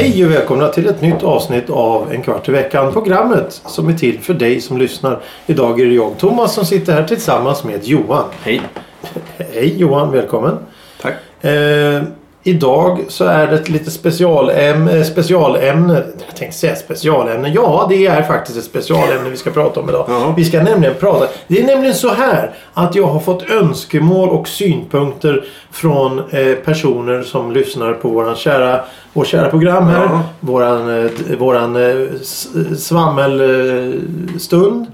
Hej och välkomna till ett nytt avsnitt av En kvart i veckan. Programmet som är till för dig som lyssnar. Idag är det jag Thomas som sitter här tillsammans med Johan. Hej. Hej Johan, välkommen. Tack. Eh, idag så är det ett lite specialämne, specialämne. Jag tänkte säga specialämne. Ja, det är faktiskt ett specialämne vi ska prata om idag. Ja. Vi ska nämligen prata. Det är nämligen så här att jag har fått önskemål och synpunkter från eh, personer som lyssnar på våran kära, vår kära program här. Ja. Våran, eh, våran eh, svammelstund.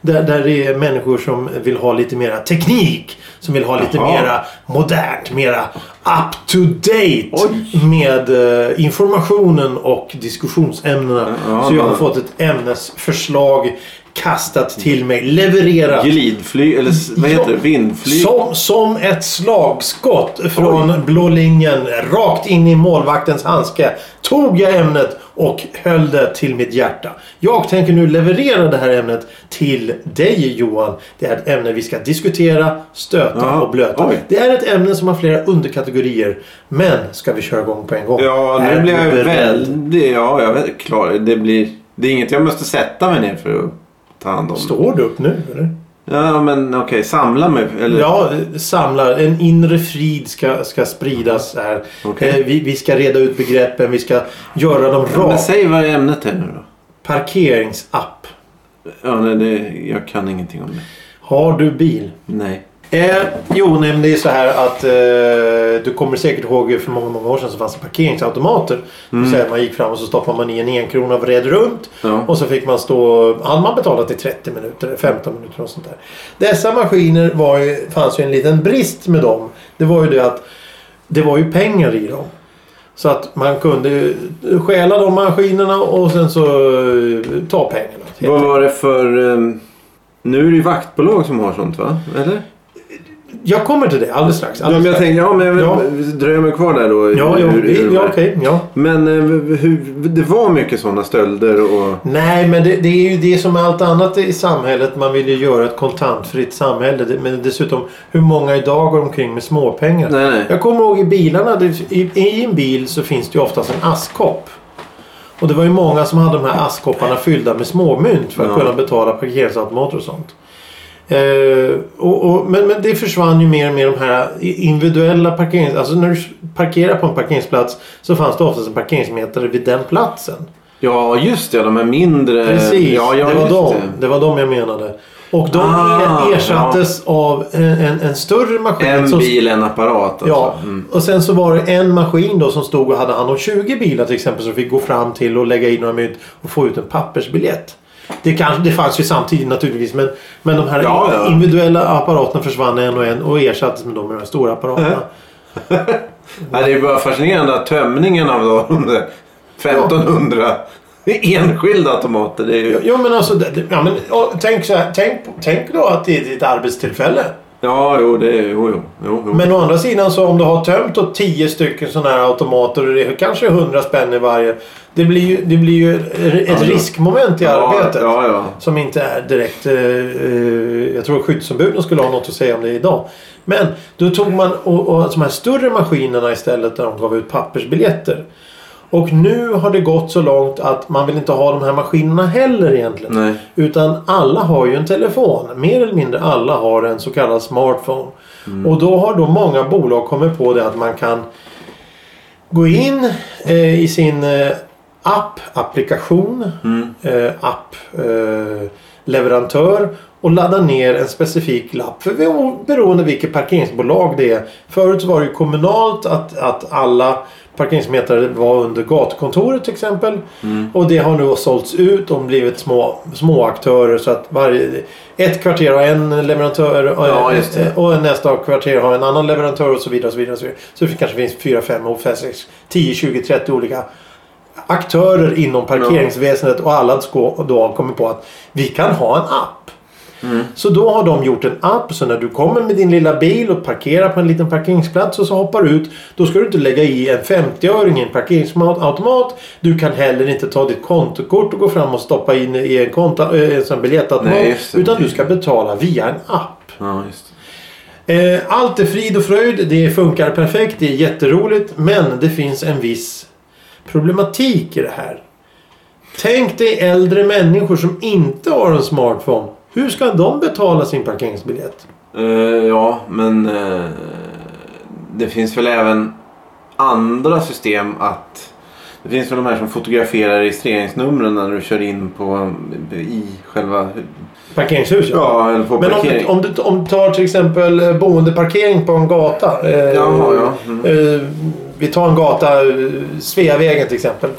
Där, där det är människor som vill ha lite mera teknik. Som vill ha lite Jaha. mera modernt, mera up to date Oj. med eh, informationen och diskussionsämnena. Ja, så jag har fått ett ämnesförslag kastat till mig, levererat. Glidflyg, eller vad heter det? Vindflyg? Som, som ett slagskott från blå linjen rakt in i målvaktens handske tog jag ämnet och höll det till mitt hjärta. Jag tänker nu leverera det här ämnet till dig Johan. Det är ett ämne vi ska diskutera, stöta Ja, och blöta. oj. Det är ett ämne som har flera underkategorier. Men ska vi köra igång på en gång? Ja, Är nu blir jag väldigt... Ja, jag vet, klar. Det blir... Det är inget jag måste sätta mig ner för att ta hand om. Står du upp nu eller? Ja, men okej. samla mig. Eller? Ja, samlar. En inre frid ska, ska spridas här. Okej. Eh, vi, vi ska reda ut begreppen. Vi ska göra dem rakt. men säg vad ämnet är nu då. Parkeringsapp. Ja, nej, det, jag kan ingenting om det. Har du bil? Nej. Eh, jo, men det är så här att eh, du kommer säkert ihåg för många, många år sedan så fanns det parkeringsautomater. Mm. Så här, man gick fram och så stoppade man i en enkrona och vred runt. Ja. Och så fick man stå, hade man betalat i 30 minuter eller 15 minuter och sånt där. Dessa maskiner var ju, fanns ju en liten brist med dem. Det var ju det att det var ju pengar i dem. Så att man kunde stjäla de maskinerna och sen så eh, ta pengarna. Vad var det för... ehm, nu är det ju vaktbolag som har sånt va? Eller? Jag kommer till det alldeles strax. Ja, Alldeles men jag tänkte, ja men jag Ja. dröjer mig kvar där då. Ja, ja, Hur- hur- ja, okej. ja. Men eh, hur, det var mycket sådana stölder och... Nej, men det, det är ju det som är allt annat i samhället. Man vill ju göra ett kontantfritt samhälle. Men dessutom, hur många idag går omkring med småpengar? Nej, nej. Jag kommer ihåg i bilarna. Det, i, I en bil så finns det ju oftast en askkopp. Och det var ju många som hade de här askkopparna fyllda med småmynt för att Ja. kunna betala parkeringsautomater och sånt. Eh, och, och, men, men det försvann ju mer och mer de här individuella parkerings... Alltså när du parkerar på en parkeringsplats så fanns det oftast en parkeringsmätare vid den platsen. Ja, just det. De är mindre... Precis, ja, ja, det, var dem, det. det var dem jag menade. Och de Ah, ersattes av en, en, en större maskin. En som- bil, en apparat. Alltså. Ja, Mm. och sen så var det en maskin då som stod och hade hand om 20 bilar till exempel som fick gå fram till och lägga in några mynt och få ut en pappersbiljett. Det, kanske, det fanns ju samtidigt naturligtvis men, men de här Ja, ja. individuella apparaterna försvann en och en och ersattes med de, med de stora apparaterna. Ja, det är bara fascinerande att tömningen av de där 1500 enskilda automater. Det är ju... Ja, men alltså, ja, men, tänk, så här, tänk, tänk då att det är ditt arbetstillfälle. Ja, jo, det är... Jo, jo, jo. Men å andra sidan så om du har tömt då 10 stycken sådana här automater och det är kanske 100 spänn i varje. Det blir ju, det blir ju ett ja. riskmoment i ja, arbetet. Ja, ja. Som inte är direkt... Eh, eh, jag tror skyddsombuden skulle ha något att säga om det idag. Men då tog man och, och de här större maskinerna istället där de gav ut pappersbiljetter. Och nu har det gått så långt att man vill inte ha de här maskinerna heller egentligen. Nej. Utan alla har ju en telefon. Mer eller mindre alla har en så kallad smartphone. Och då har då många bolag kommit på det att man kan gå in eh, i sin eh, app, applikation, Mm. eh, app, eh, leverantör och ladda ner en specifik lapp. För beroende vilket parkeringsbolag det är. Förut var det ju kommunalt att, att alla parkeringsmätare var under gatukontoret till exempel. Och det har nu sålts ut och blivit små, små aktörer så att varje, ett kvarter har en leverantör och, Ja, och nästa kvarter har en annan leverantör och så vidare. Och så, vidare, och så, vidare. så det kanske finns 4, 5, 6, 10, 20, 30 olika aktörer inom parkeringsväsendet och alla då har kommit på att vi kan ha en app. Så då har de gjort en app så när du kommer med din lilla bil och parkerar på en liten parkeringsplats och så hoppar du ut. Då ska du inte lägga i en 50-öring i en parkeringsautomat. Du kan heller inte ta ditt kontokort och gå fram och stoppa in i en, konta, eh, en sån biljettautomat. Nej, utan du ska betala via en app. Ja. Eh, Allt är frid och fröjd. Det funkar perfekt. Det är jätteroligt. Men det finns en viss problematik i det här. Tänk dig äldre människor som inte har en smartphone. Hur ska de betala sin parkeringsbiljett? Uh, ja, men uh, det finns väl även andra system att... Det finns väl de här som fotograferar registreringsnumren när du kör in på i själva... Parkeringshus Ja, eller på Men om parkering. du, om, du, om du tar till exempel eh, boendeparkering på en gata. Eh, Jaha, ja. Mm. eh, vi tar en gata, eh, Sveavägen till exempel.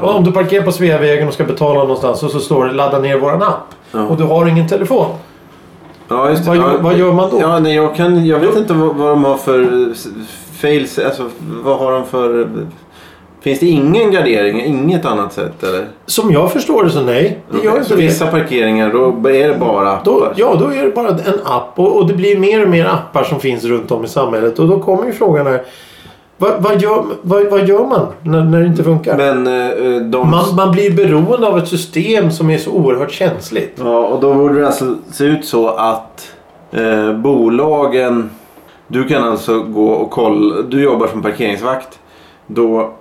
Och om du parkerar på Sveavägen och ska betala någonstans och så står det ladda ner våran app. Ja. Och du har ingen telefon. Ja, just det. Vad gör- vad gör man då? Ja, nej, jag, kan, jag vet inte vad, vad de har för fails. Alltså, vad har de för... Finns det ingen gardering? Inget annat sätt eller? Som jag förstår det så nej. Det gör inte så vissa parkeringar då är det bara Då, appar? ja, då är det bara en app och, och det blir mer och mer appar som finns runt om i samhället. Och då kommer ju frågan här. Vad, vad, gör, vad, vad gör man när, när det inte funkar? Men eh, de... Man, man blir beroende av ett system som är så oerhört känsligt. Ja, och då borde det alltså se ut så att eh, bolagen... Du kan alltså gå och kolla. Du jobbar som parkeringsvakt. Då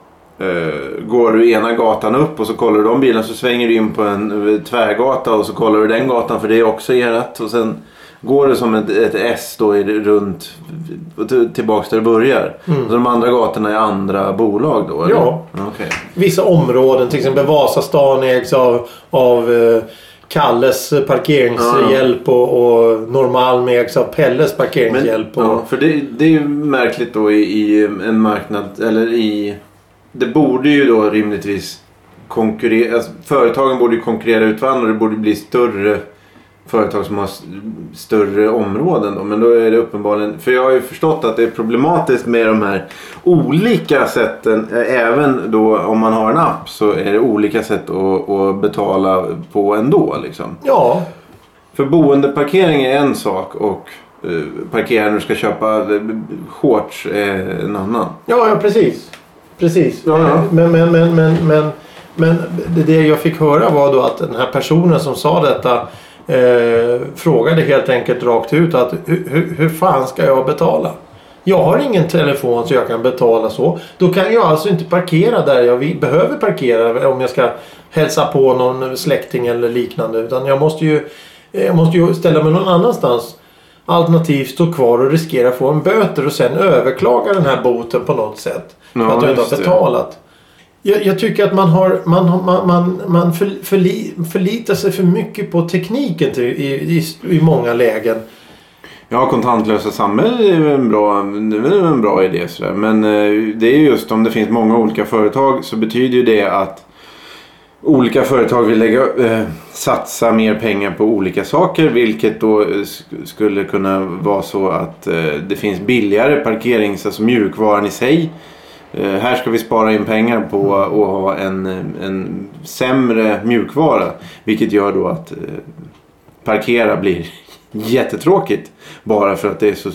eh, går du ena gatan upp och så kollar du de bilarna. Så svänger du in på en eh, tvärgata och så kollar du den gatan för det är också erat. Och sen går det som ett, ett S då runt och till- tillbaks där det börjar. Så de andra gatorna är andra bolag då? Eller? Ja. Okej. Vissa områden, till exempel Vasastan ägs av, av eh, Kalles parkeringshjälp och, och Norrmalm ägs av Pelles parkeringshjälp. och, ja, för det, det är ju märkligt då i, i en marknad, eller i... Det borde ju då rimligtvis konkurrera, alltså, företagen borde ju konkurrera ut varandra och det borde bli större företag som har större områden då. Men då är det uppenbarligen, för jag har ju förstått att det är problematiskt med de här olika sätten. Även då om man har en app så är det olika sätt att, att betala på ändå liksom. ja, För boendeparkering är en sak och eh, parkera när du ska köpa eh, shorts är en annan. ja, ja precis. Precis. Ja. Men, men, men, men, men, men det, jag fick höra var då att den här personen som sa detta eh, frågade helt enkelt rakt ut att hur, hur, fan ska jag betala? Jag har ingen telefon så jag kan betala så. Då kan jag alltså inte parkera där jag behöver parkera om jag ska hälsa på någon släkting eller liknande. Utan jag måste ju, jag måste ju ställa mig någon annanstans. Alternativt stå kvar och riskera få en böter och sen överklaga den här boten på något sätt. För Ja, att jag inte har betalat. Jag, jag tycker att man, har, man, man, man, man för, förli, förlitar sig för mycket på tekniken till, i, i, i många lägen. Ja, kontantlösa samhällen är ju en bra, det är en bra idé. Sådär. Men eh, det är ju just om det finns många olika företag så betyder ju det att olika företag vill lägga, eh, satsa mer pengar på olika saker. Vilket då eh, sk- skulle kunna vara så att eh, det finns billigare parkerings, alltså mjukvaran i sig. Eh, här ska vi spara in pengar på att ha en, en sämre mjukvara. Vilket gör då att eh, parkera blir jättetråkigt. Bara för att det är så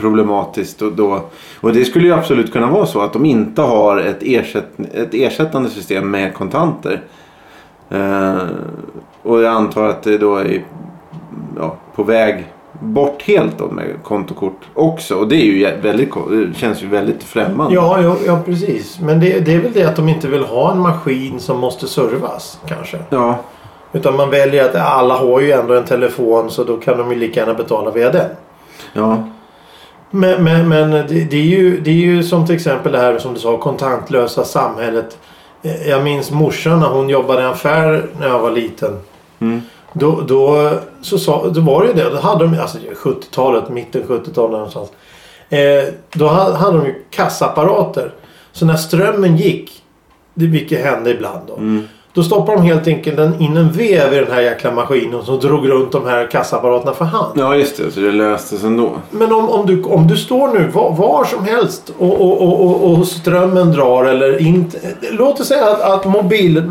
problematiskt. Och, då, och det skulle ju absolut kunna vara så att de inte har ett, ersätt, ett ersättande system med kontanter. Eh, och jag antar att det då är ja, på väg bort helt då med kontokort också. Och det är ju väldigt, känns ju väldigt främmande. Ja, ja, ja precis. Men det, det är väl det att de inte vill ha en maskin som måste servas kanske. Ja, Utan man väljer att alla har ju ändå en telefon så då kan de ju lika gärna betala via den. ja. Men, men, men det, det, är ju, det är ju som till exempel det här som du sa kontantlösa samhället. Jag minns morsan när hon jobbade i affär när jag var liten. Mm. Då, då, så sa, då var det ju det. Då hade de, alltså 70-talet, mitten 70-talet någonstans. Eh, då ha- hade de ju kassaapparater. Så när strömmen gick, det vilket hände ibland då. Mm. Då stoppade de helt enkelt en- in en vev i den här jäkla maskinen som drog runt de här kassaapparaterna för hand. ja, just det. Så det löstes ändå. Men om, om, du, om du står nu var, var som helst och, och, och, och, strömmen drar eller inte. Låt oss säga att, att mobil,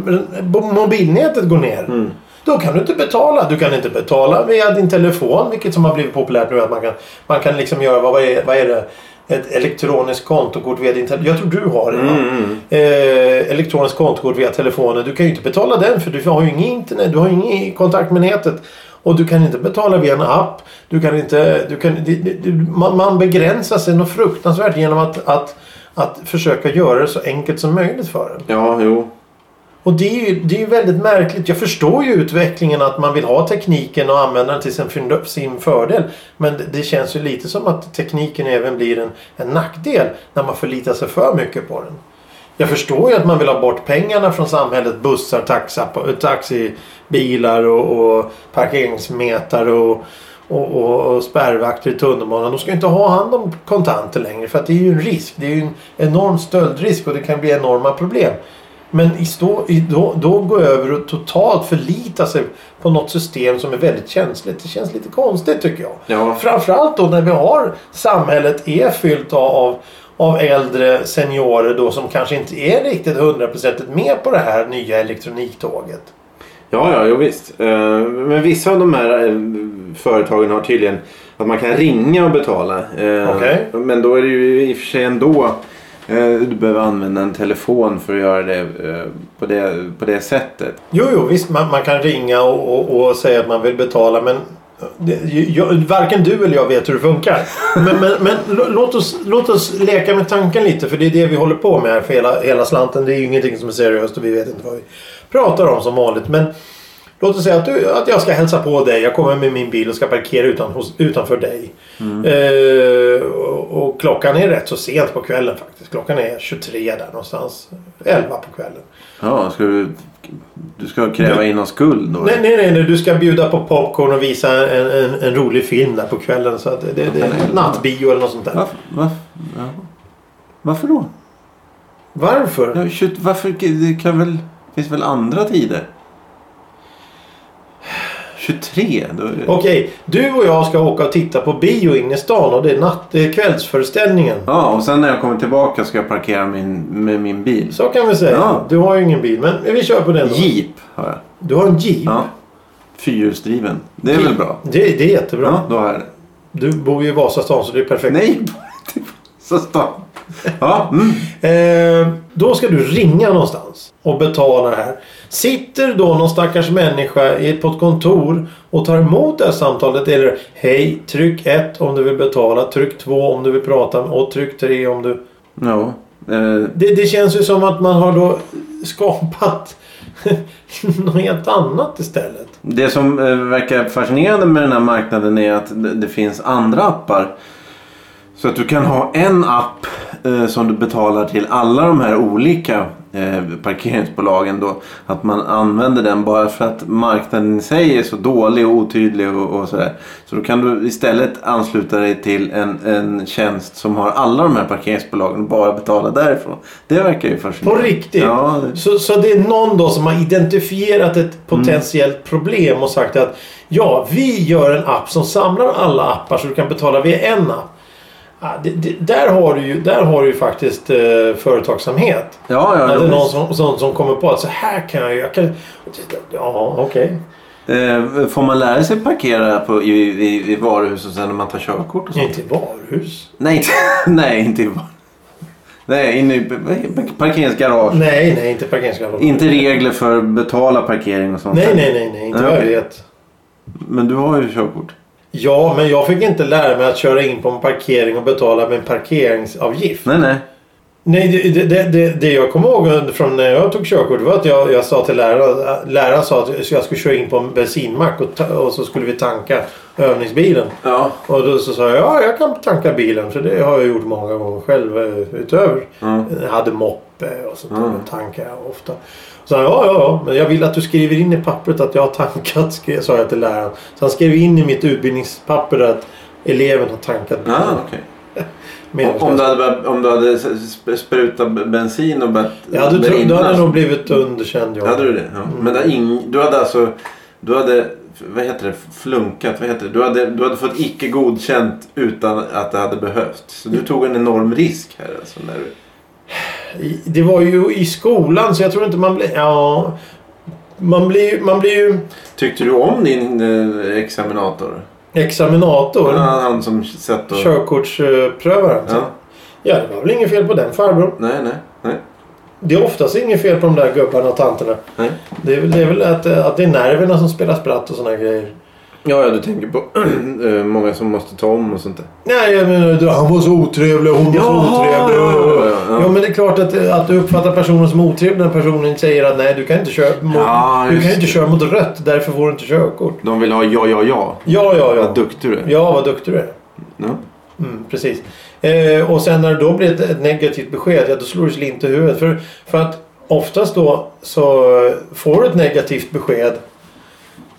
mobilnätet går ner. Mm. Då kan du inte betala. Du kan inte betala via din telefon, vilket som har blivit populärt nu. Att man kan, man kan liksom göra, vad är, vad är det? Ett elektroniskt kontokort via din telefon. Jag tror du har det. va? Mm, Eh, elektroniskt kontokort via telefonen. Du kan ju inte betala den för du har ju ingen internet. Du har ju ingen kontakt med nätet. Och du kan inte betala via en app. Du kan inte... Du kan, det, det, det, man, man begränsar sig något fruktansvärt genom att, att, att försöka göra det så enkelt som möjligt för en. Ja, jo. Och det är ju det är ju väldigt märkligt. Jag förstår ju utvecklingen att man vill ha tekniken och använda den till sin, sin fördel. Men det, det känns ju lite som att tekniken även blir en, en nackdel när man förlitar sig för mycket på den. Jag förstår ju att man vill ha bort pengarna från samhället. Bussar, taxa, taxibilar och, och parkeringsmetare och, och, och, och spärrvakter i tunnelbanan. De ska ju inte ha hand om kontanter längre för att det är ju en risk. Det är ju en enorm stöldrisk och det kan bli enorma problem. Men i stå, i, då, då gå över och totalt förlita sig på något system som är väldigt känsligt. Det känns lite konstigt tycker jag. Ja. Framförallt då när vi har samhället är fyllt av, av äldre seniorer då som kanske inte är riktigt hundraprocentigt med på det här nya elektroniktåget. Ja, ja, jo, visst. Eh, Men vissa av de här eh, företagen har tydligen att man kan ringa och betala. Eh, Okej. Men då är det ju i och för sig ändå Eh, du behöver använda en telefon för att göra det eh, på det, på det sättet. Jo, jo visst man, man kan ringa och, och, och säga att man vill betala men eh, det, jag, varken du eller jag vet hur det funkar. Men, men, men låt, oss, låt oss leka med tanken lite för det är det vi håller på med här för hela, hela slanten. Det är ju ingenting som är seriöst och vi vet inte vad vi pratar om som vanligt. Men låt oss säga att, du, att jag ska hälsa på dig. Jag kommer med min bil och ska parkera utan, hos, utanför dig. Eh, och, och klockan är rätt så sent på kvällen faktiskt. Klockan är 23 där någonstans. 11 på kvällen. Ja, ska du, du ska kräva in någon skuld då? Nej, nej, nej, nej. Du ska bjuda på popcorn och visa en, en, en rolig film där på kvällen. Så att det, det, det är nattbio eller något sånt där. Varför, varför, ja. varför då? Varför? Ja, varför? Det kan väl, finns väl andra tider? 23? Då är det... Okej, du och jag ska åka och titta på bio inne i stan och det är, natt, det är kvällsföreställningen. Ja, och sen när jag kommer tillbaka ska jag parkera min, med min bil. Så kan vi säga. Ja. Du har ju ingen bil, men vi kör på den då. Jeep har jag. Du har en Jeep. Ja. Fyrhjulsdriven. Det är väl bra? Det, det är jättebra. Ja, då har jag det. Du bor ju i Vasastan så det är perfekt. Nej, så stan. Ja, mm. Eh, då ska du ringa någonstans och betala det här. Sitter då någon stackars människa på ett kontor och tar emot det här samtalet eller Hej, tryck 1 om du vill betala, tryck 2 om du vill prata och tryck 3 om du... ja. Eh, Det, det känns ju som att man har då skapat något helt annat istället. Det som eh, verkar fascinerande med den här marknaden är att det, det finns andra appar. Så att du kan ha en app eh, som du betalar till alla de här olika eh, parkeringsbolagen då. Att man använder den bara för att marknaden i sig är så dålig och otydlig och, och sådär. Så då kan du istället ansluta dig till en, en tjänst som har alla de här parkeringsbolagen och bara betala därifrån. Det verkar ju På fascinerande. riktigt. Ja, det, Så, så det är någon då som har identifierat ett potentiellt problem och sagt att ja, vi gör en app som samlar alla appar så du kan betala via en app. Ja, det, det, där, har du ju, där har du ju faktiskt eh, företagsamhet. ja, ja, det är någon som, som, som kommer på att så här kan jag, jag kan, Ja, okej. Eh, får man lära sig parkera på, i, i, i varuhus och sen när man tar körkort och sånt? Inte i varuhus. Nej, inte, nej, inte i varuhus. Nej, inne i parkeringsgarage. Nej, nej, inte parkeringsgarage. Inte regler för betala parkering och sånt. Nej, nej, nej, nej, inte vad jag vet. Men du har ju körkort. Ja, men jag fick inte lära mig att köra in på en parkering och betala med en parkeringsavgift. Nej, nej. Nej, det, det, det, det, jag kommer ihåg från när jag tog körkort var att jag, jag sa till läraren, läraren sa att jag skulle köra in på en bensinmack och, ta, och så skulle vi tanka övningsbilen. Ja. Och då så sa jag ja, jag kan tanka bilen för det har jag gjort många gånger själv eh, utöver. Mm. Jag hade moppe och sånt. Mm. och tankade jag ofta. Så han, ja, ja, ja, men jag vill att du skriver in i pappret att jag har tankat, sa jag till läraren. Så han skrev in i mitt utbildningspapper att eleven har tankat. Ah. Meningslöst. Om du hade, om du hade sprutat bensin och börjat Ja, du, brinna hade så- nog blivit underkänd. Ja. Hade du det? Ja. Men det, ing, du hade alltså... Du hade... Vad heter det? Flunkat? Vad heter det? Du hade, du hade fått icke godkänt utan att det hade behövts. Så du tog en enorm risk här alltså. När du... Det var ju i skolan så jag tror inte man blev... Ja. man blir, man blir ju Tyckte du om din eh, examinator? examinator. Ja, han som satt och... Körkortsprövaren. Ja. Ja, det var väl inget fel på den farbrorn. Nej, nej, nej. Det är oftast inget fel på de där gubbarna och tanterna. nej. Det är väl, det är väl att, att det är nerverna som spelar spratt och här grejer. Ja, ja, du tänker på eh, många som måste ta om och sånt där. Nej, jag menar, han var så otrevlig och hon var så Jaha, otrevlig. ja, ja, ja. Ja, men det är klart att, att du uppfattar personen som otrevlig när personen säger att nej, du kan inte köra mot, du kan inte köra mot rött, därför får du inte körkort. De vill ha ja, ja, ja. Ja, ja, ja. Vad duktig du är. Ja, vad duktig du är. Ja. Mm, precis. Eh, och sen när det då blir ett, ett negativt besked, ja då slår du slint i huvudet. För, för att oftast då så får du ett negativt besked.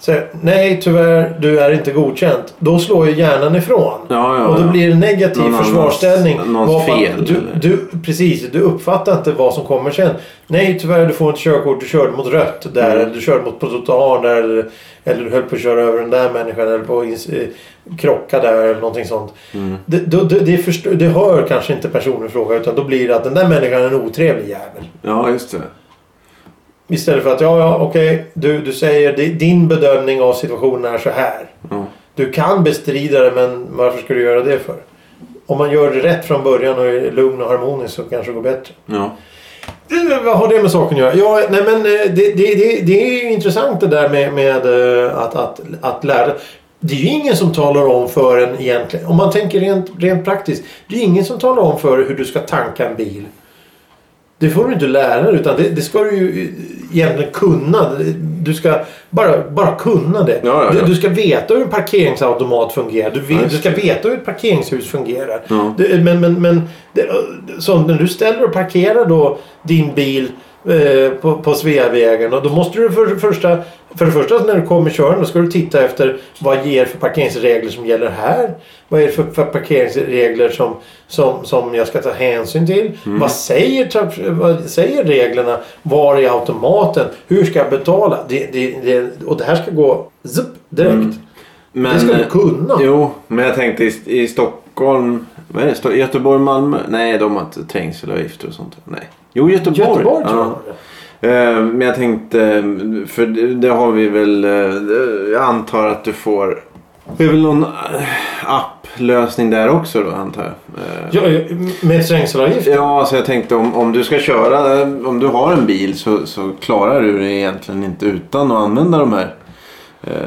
Så, nej, tyvärr, du är inte godkänt. Då slår ju hjärnan ifrån. Ja, ja, och då blir det negativ Någon försvarsställning. någons fel, Du, du, precis, du uppfattar inte vad som kommer sen. Nej, tyvärr, du får inte körkort. Du körde mot rött där. Mm. Eller du körde mot trottoaren där. Eller, eller du höll på att köra över den där människan. Eller på eh, krocka där eller någonting sånt. Mm. Det, då, det, det, förstå, det hör kanske inte personen i fråga. Utan då blir det att den där människan är en otrevlig jävel. ja, just det. Istället för att ja, ja, okej. Du, du säger di- din bedömning av situationen är så här. Ja. Du kan bestrida det men varför ska du göra det för? Om man gör det rätt från början och är lugn och harmonisk så kanske det går bättre. Ja. Vad har det med saken att göra? Ja, nej men eh, det, det, det, det är ju intressant det där med, med eh, att, att, att lära. Det är ju ingen som talar om för en egentligen. Om man tänker rent, rent praktiskt. Det är ingen som talar om för hur du ska tanka en bil. Det får du inte lära dig utan det, det ska du ju egentligen kunna. Du ska bara, bara kunna det. Ja, ja, ja. Du, du ska veta hur en parkeringsautomat fungerar. Du, vet, du ska veta hur ett parkeringshus fungerar. Det, men men, men det, så när du ställer och parkerar då din bil eh, på, på Sveavägen och då måste du för första för det första när du kommer körande ska du titta efter vad ger för parkeringsregler som gäller här. Vad är det för, för parkeringsregler som, som, som jag ska ta hänsyn till? Mm. Vad, säger, vad säger reglerna? Var är automaten? Hur ska jag betala? Det, det, det, och det här ska gå zup, direkt. Mm. Men, det ska du kunna. Jo, men jag tänkte i, i Stockholm. Vad är det? Göteborg, Malmö? Nej, de har inte trängselavgifter och sånt. Nej. Jo, Göteborg. Göteborg tror ja. jag. Eh, Men jag tänkte, för det, har vi väl, eh, jag antar att du får. Det är väl någon eh, applösning där också då antar jag. Ja, ja, med trängselavgift? Ja, så jag tänkte om, om du ska köra, om du har en bil så, så klarar du det egentligen inte utan att använda de här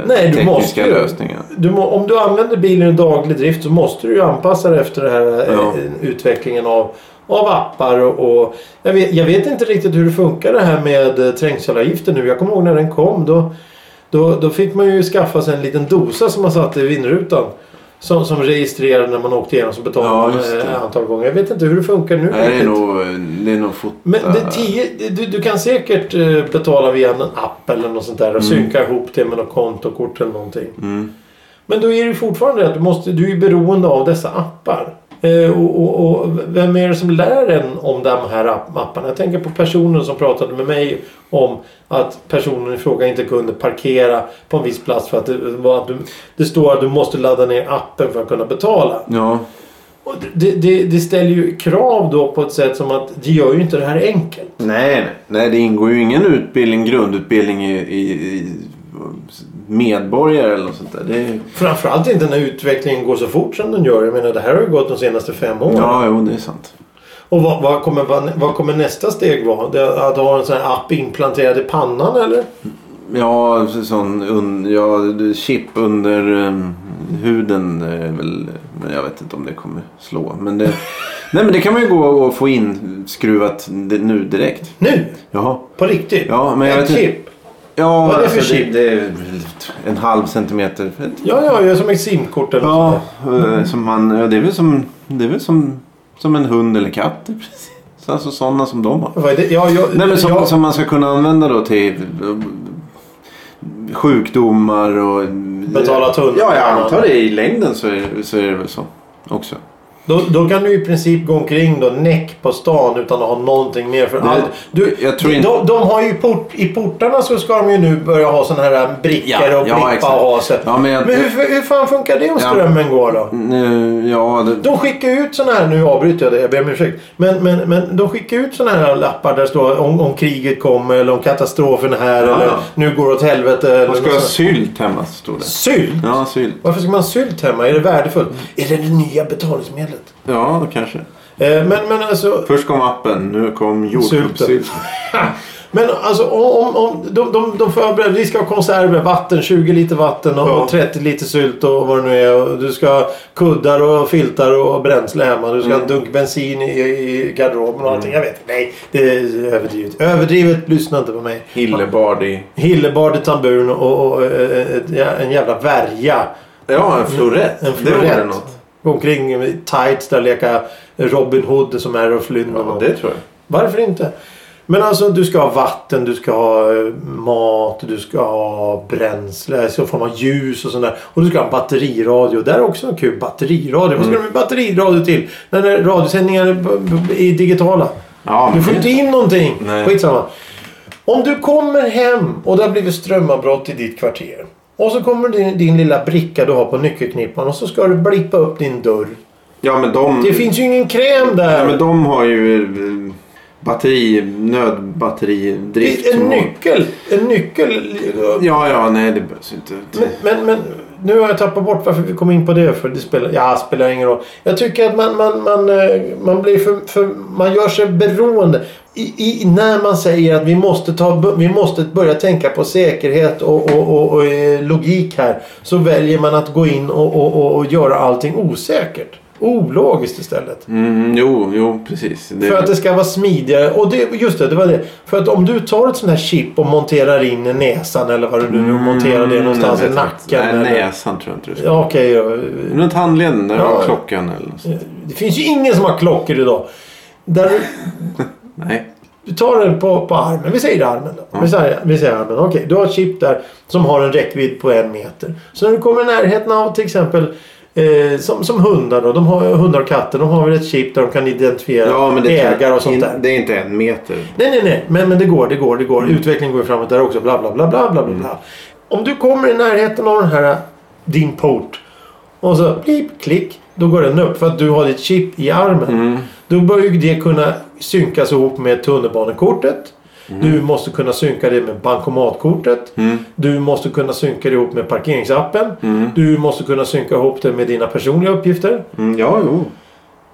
Nej, du måste ju. lösningarna. Du må, om du använder bilen i daglig drift så måste du ju anpassa dig efter den här eh, Ja. utvecklingen av, av appar. Och, och jag, vet, jag vet inte riktigt hur det funkar det här med eh, trängselavgiften nu. Jag kommer ihåg när den kom. Då, då, då fick man ju skaffa sig en liten dosa som man satte i vindrutan. Som, som registrerade när man åkte igenom så betalade Ja, eh, antal gånger. Jag vet inte hur det funkar nu. Nej, det är nog, det är nog fota. Men det tio, du, du kan säkert eh, betala via en app eller något sånt där och synka ihop det med något kontokort eller någonting. Mm. Men då är det fortfarande att du, måste, du är beroende av dessa appar. Eh, och, och, och vem är det som lär en om de här app- apparna? Jag tänker på personen som pratade med mig om att personen i fråga inte kunde parkera på en viss plats för att det, att du, det står att du måste ladda ner appen för att kunna betala. Ja, Och det, det, det ställer ju krav då på ett sätt som att det gör ju inte det här enkelt. nej, nej. Nej, det ingår ju ingen utbildning, grundutbildning i, i, i medborgare eller något sånt där. Det är, Framförallt inte när utvecklingen går så fort som den gör. Jag menar det här har ju gått de senaste fem åren. ja, jo, det är sant. Och vad, vad, kommer, vad, vad kommer nästa steg vara? Att ha en sån här app implanterad i pannan eller? Ja, sån un, ja, chip under um, huden är väl... Men jag vet inte om det kommer slå. Men det, nej, men det kan man ju gå och få in skruvat det, nu direkt. Nu? Jaha. På riktigt? Ja, men jag Ett vet inte. Ja, Vad är det för alltså, det, chip? det är en halv centimeter. Ja, ja, jag är som ett simkort eller Ja, eh, som man, ja, det är väl som, det är väl som, som en hund eller katt. Precis. Alltså sådana som de har. Vad är det? Ja, jag, Nej, men som, jag, som man ska kunna använda då till eh, sjukdomar och... Betala tunnelbanan. Ja, jag antar det. I längden så är, så är det väl så också. Då, då kan du i princip gå omkring då näck på stan utan att ha någonting mer för allt. Du, jag tror de, inte- de, de har ju port, I portarna så ska de ju nu börja ha såna här brickor Ja, och ja, exakt. och ha sig. Ja, men jag- men hur, hur fan funkar det om strömmen går då? Nu, ja, det, De skickar ut såna här, nu avbryter jag det, jag ber om ursäkt. Men, men, men de skickar ut såna här lappar där det står om, om kriget kommer eller om katastrofen är här eller nu går det åt helvete. Man ska ha sylt hemma, stod det. Sylt? Ja, sylt. Varför ska man ha sylt hemma? Är det värdefullt? Är det det nya betalningsmedlet? Ja, kanske. Eh, men, men alltså... Först kom appen, nu kom jordgubbssylt. Men alltså om, om de, de, de förbereder, vi ska ha konserver, vatten, 20 liter vatten och, Ja. och 30 liter sylt och vad det nu är. Och du ska ha kuddar och filtar och bränsle hemma. Du ska ha Mm. dunk bensin i, i garderoben och allting. Jag vet. Nej, det är överdrivet. Överdrivet, lyssna inte på mig. Hillebard i... Hillebard i tamburen och, och, eh, ett- en jävla värja. Ja, en florett. En Det var florett. det något. Gå omkring i tights där och leka Robin Hood som är och Flynn. Ja, och- det tror jag. varför inte? Men alltså du ska ha vatten, du ska ha eh, mat, du ska ha bränsle, så får man ljus och sånt där. Och du ska ha en batteriradio. Där är också en kul batteriradio. Vad ska du med batteriradio till? När radiosändningar är är digitala. Ja, Du får inte in någonting. Nej. Skitsamma. Om du kommer hem och det har blivit strömavbrott i ditt kvarter. Och så kommer din, din lilla bricka du har på nyckelknippan och så ska du blippa upp din dörr. Ja, men de... Det finns ju ingen kräm där. Ja, men de har ju eh, batteri, nödbatteridrift. en nyckel. En nyckel. Ja, ja, nej det behövs inte. Men, men, men nu har jag tappat bort varför vi kom in på det. För det spelar, ja, spelar ingen roll. Jag tycker att man, man, man, eh, man blir för, för... Man gör sig beroende. I, i, när man säger att vi måste, ta, vi måste börja tänka på säkerhet och, och, och, och eh, logik här. Så väljer man att gå in och, göra allting osäkert. Ologiskt istället. Mm, jo, jo, precis. Det, För att det ska vara smidigare. Och det, just det, det var det. För att om du tar ett sånt här chip och monterar in i näsan eller vad du nu monterar det någonstans Mm, i nacken. Nej, eller, näsan tror jag inte du ska. Ja, okej då. Runt handleden där Ja. har klockan eller något. Det finns ju ingen som har klockor idag. Där du, Nej. du tar den på, på armen. Vi säger armen då. Vi, säger, vi säger armen. Okej, du har ett chip där som har en räckvidd på en meter. Så när du kommer i närheten av till exempel Eh, som, som hundar då. De har, hundar och katter. De har väl ett chip där de kan identifiera Ja, ägare och sånt där. det är inte en meter. Nej, nej, nej. Men, men det går, det går, det går. Utvecklingen går framåt där också. Bla, bla, bla, bla, bla, bla, bla. Om du kommer i närheten av den här, din port. Och så blip, klick. Då går den upp för att du har ditt chip i armen. Mm. Då bör ju det kunna synkas ihop med tunnelbanekortet. Du måste kunna synka det med bankomatkortet. Mm. Du måste kunna synka det ihop med parkeringsappen. Mm. Du måste kunna synka ihop det med dina personliga uppgifter. Mm, ja, jo.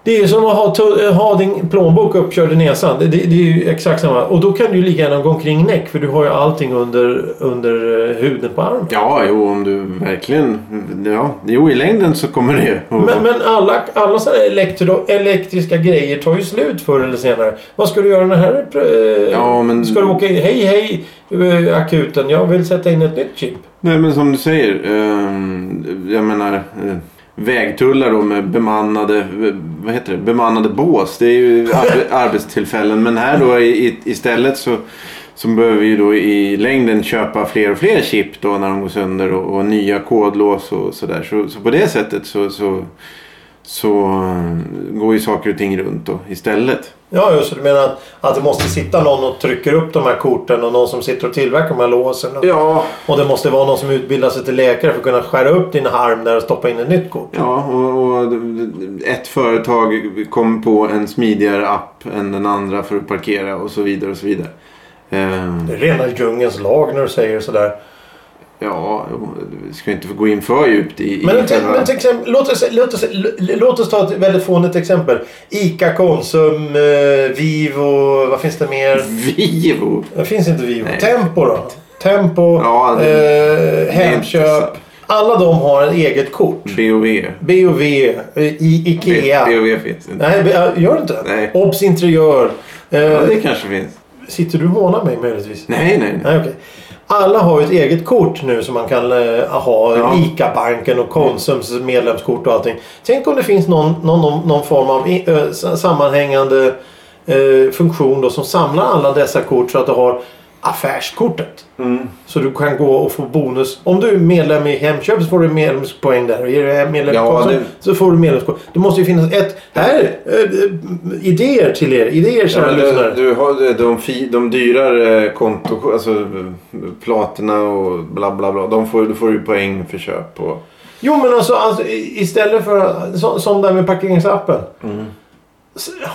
Det är som att ha, tu- ha din plånbok uppkörd i näsan. Det, det, det är ju exakt samma. Och då kan du ju lika gärna gå omkring näck för du har ju allting under, under eh, huden på armen. Ja, jo, om du verkligen... Ja, jo, i längden så kommer det ju. Men, men alla, alla sådana elektro, elektriska grejer tar ju slut förr eller senare. Vad ska du göra när det här eh, Ja, men- Ska du åka in? Hej hej eh, akuten. Jag vill sätta in ett nytt chip. Nej, men som du säger. jag menar... eh, Vägtullar då med bemannade, vad heter det? bemannade bås. Det är ju arbe- arbetstillfällen. Men här då i, istället så, så behöver vi ju då i längden köpa fler och fler chip då när de går sönder och, och nya kodlås och sådär. Så, så på det sättet så, så, så eh, går ju saker och ting runt då istället. Ja, just. Du menar att, att det måste sitta någon och trycker upp de här korten och någon som sitter och tillverkar de här låsen. Och, Ja, och det måste vara någon som utbildar sig till läkare för att kunna skära upp din harm där och stoppa in ett nytt kort. Ja, och, och ett företag kom på en smidigare app än den andra för att parkera och så vidare och så vidare. Ehm, Det är rena djungelns lag när du säger sådär. Ja, jo, vi ska inte gå in för djupt i, i Men, till, själva- men till exempel, låt, oss, låt, oss, låt oss ta ett väldigt fånigt exempel. Ica, Konsum, eh, Vivo, vad finns det mer? Vivo. Det finns inte Vivo. Nej. Tempo då? Tempo, Ja, det- eh, Hemköp. Alla de har ett eget kort. BOV. B&V, eh, i Ikea. BOV finns inte. Nej, gör det inte? Nej. Obs Interiör. Eh, Ja, det kanske finns. Sitter du och mig möjligtvis? Nej, nej, nej. Nej, okej. Alla har ju ett eget kort nu som man kan eh, ha. Ja. ICA-banken och Konsums medlemskort och allting. Tänk om det finns någon, någon, någon, form av i- eh, sa- sammanhängande eh, funktion då, som samlar alla dessa kort så att du har affärskortet. Mm. Så du kan gå och få bonus. Om du är medlem i Hemköp så får du medlemspoäng där. Och är du medlem Ja, det- så får du medlemskort. Det måste ju finnas ett... Här! Eh, eh, idéer till er. Idéer Ja, kära men lyssnare. du, du har de, fi, de dyrare konto, alltså eh, platina och bla bla bla. De får, du får ju poäng för köp. Och, Jo men alltså, alltså istället för så, som där med parkeringsappen. S-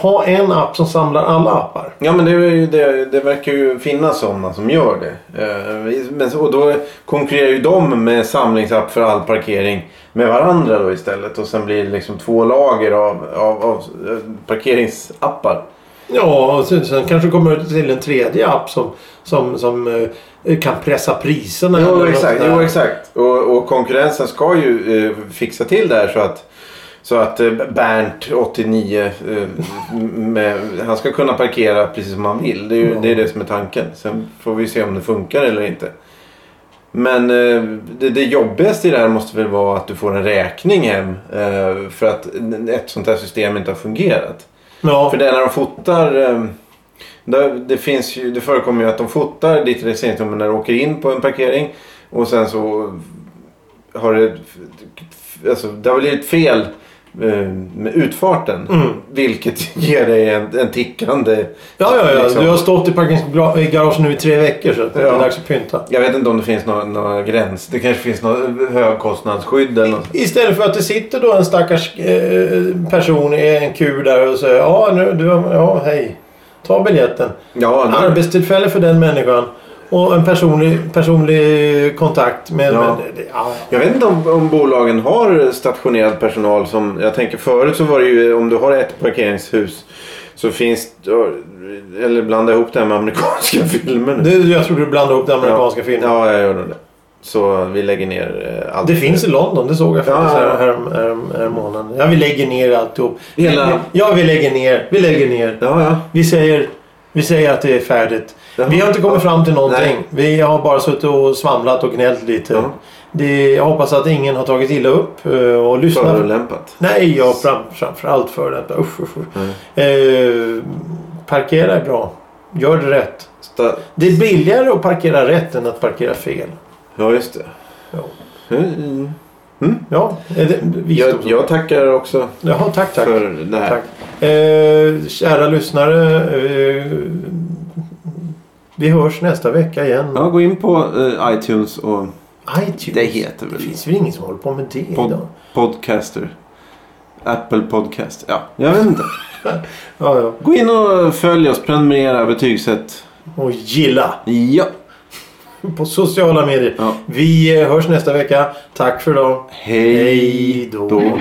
Ha en app som samlar alla appar. Ja men det, det, det verkar ju finnas sådana som gör det. Eh, Men, och då konkurrerar ju de med samlingsapp för all parkering med varandra då istället. Och sen blir det liksom två lager av, av, av eh, parkeringsappar. Ja, och sen, sen kanske kommer det till en tredje app som, som, som eh, kan pressa priserna. Jo exakt. Jo, exakt. Och, och konkurrensen ska ju eh, fixa till det här så att så att eh, Bernt, 89, eh, med, han ska kunna parkera precis som han vill. Det är, ju, det är det som är tanken. Sen får vi se om det funkar eller inte. Men eh, det, det jobbigaste i det här måste väl vara att du får en räkning hem. För att ett sånt här system inte har fungerat. Ja. För det är när de fotar. Det, finns ju, det förekommer ju att de fotar ditt registreringsnummer när du åker in på en parkering. Och sen så har det... Alltså, det har blivit fel med utfarten. Mm. Vilket ger dig en, en tickande... Ja, ja, ja. liksom- Du har stått i parkeringsgaraget nu i tre veckor så det är Ja. dags att pynta. Jag vet inte om det finns någon, någon gräns. Det kanske finns något högkostnadsskydd eller något. Istället för att det sitter då en stackars eh, person i en kur där och säger ja, nu, du, ja, hej. Ta biljetten. Ja, Arbetstillfälle för den människan. Och en personlig, personlig kontakt med... Ja. med ja. Jag vet inte om, om bolagen har stationerad personal som... Jag tänker förut så var det ju om du har ett parkeringshus så finns Eller blanda ihop det här med amerikanska filmer nu. Det, jag tror du blandar ihop den amerikanska ja. filmen. Ja, jag gör det. Så vi lägger ner eh, allt. Det finns i London, det såg jag faktiskt ja. här, här, här, här månaden. Ja, vi lägger ner alltihop. Hela- Ja, vi lägger ner. Vi lägger ner. Ja, ja. Vi säger, vi säger att det är färdigt. Vi har inte kommit fram till någonting. Nej. Vi har bara suttit och svamlat och gnällt lite. Ja. Det, jag hoppas att ingen har tagit illa upp eh, och lyssnat. Förolämpat. Nej, jag fram, framförallt för detta. Usch, usch, usch. Mm. Eh, parkera är bra. Gör det rätt. Sta- Det är billigare att parkera rätt än att parkera fel. Ja, just det. Ja, Mm. Ja är det Jag, jag tackar också Jaha, tack, tack. för det här. tack. Eh, kära lyssnare. Eh, vi hörs nästa vecka igen. Ja, gå in på eh, iTunes och iTunes. Det heter väl- Det finns väl ingen som håller på med det Pod- idag? Podcaster. Apple Podcast. Ja, jag vet inte. Ja, ja. Gå in och följ oss, prenumerera, betygsätt. Och gilla Ja. på sociala medier. ja. Vi eh, hörs nästa vecka. Tack för idag. Hej Hej då. då.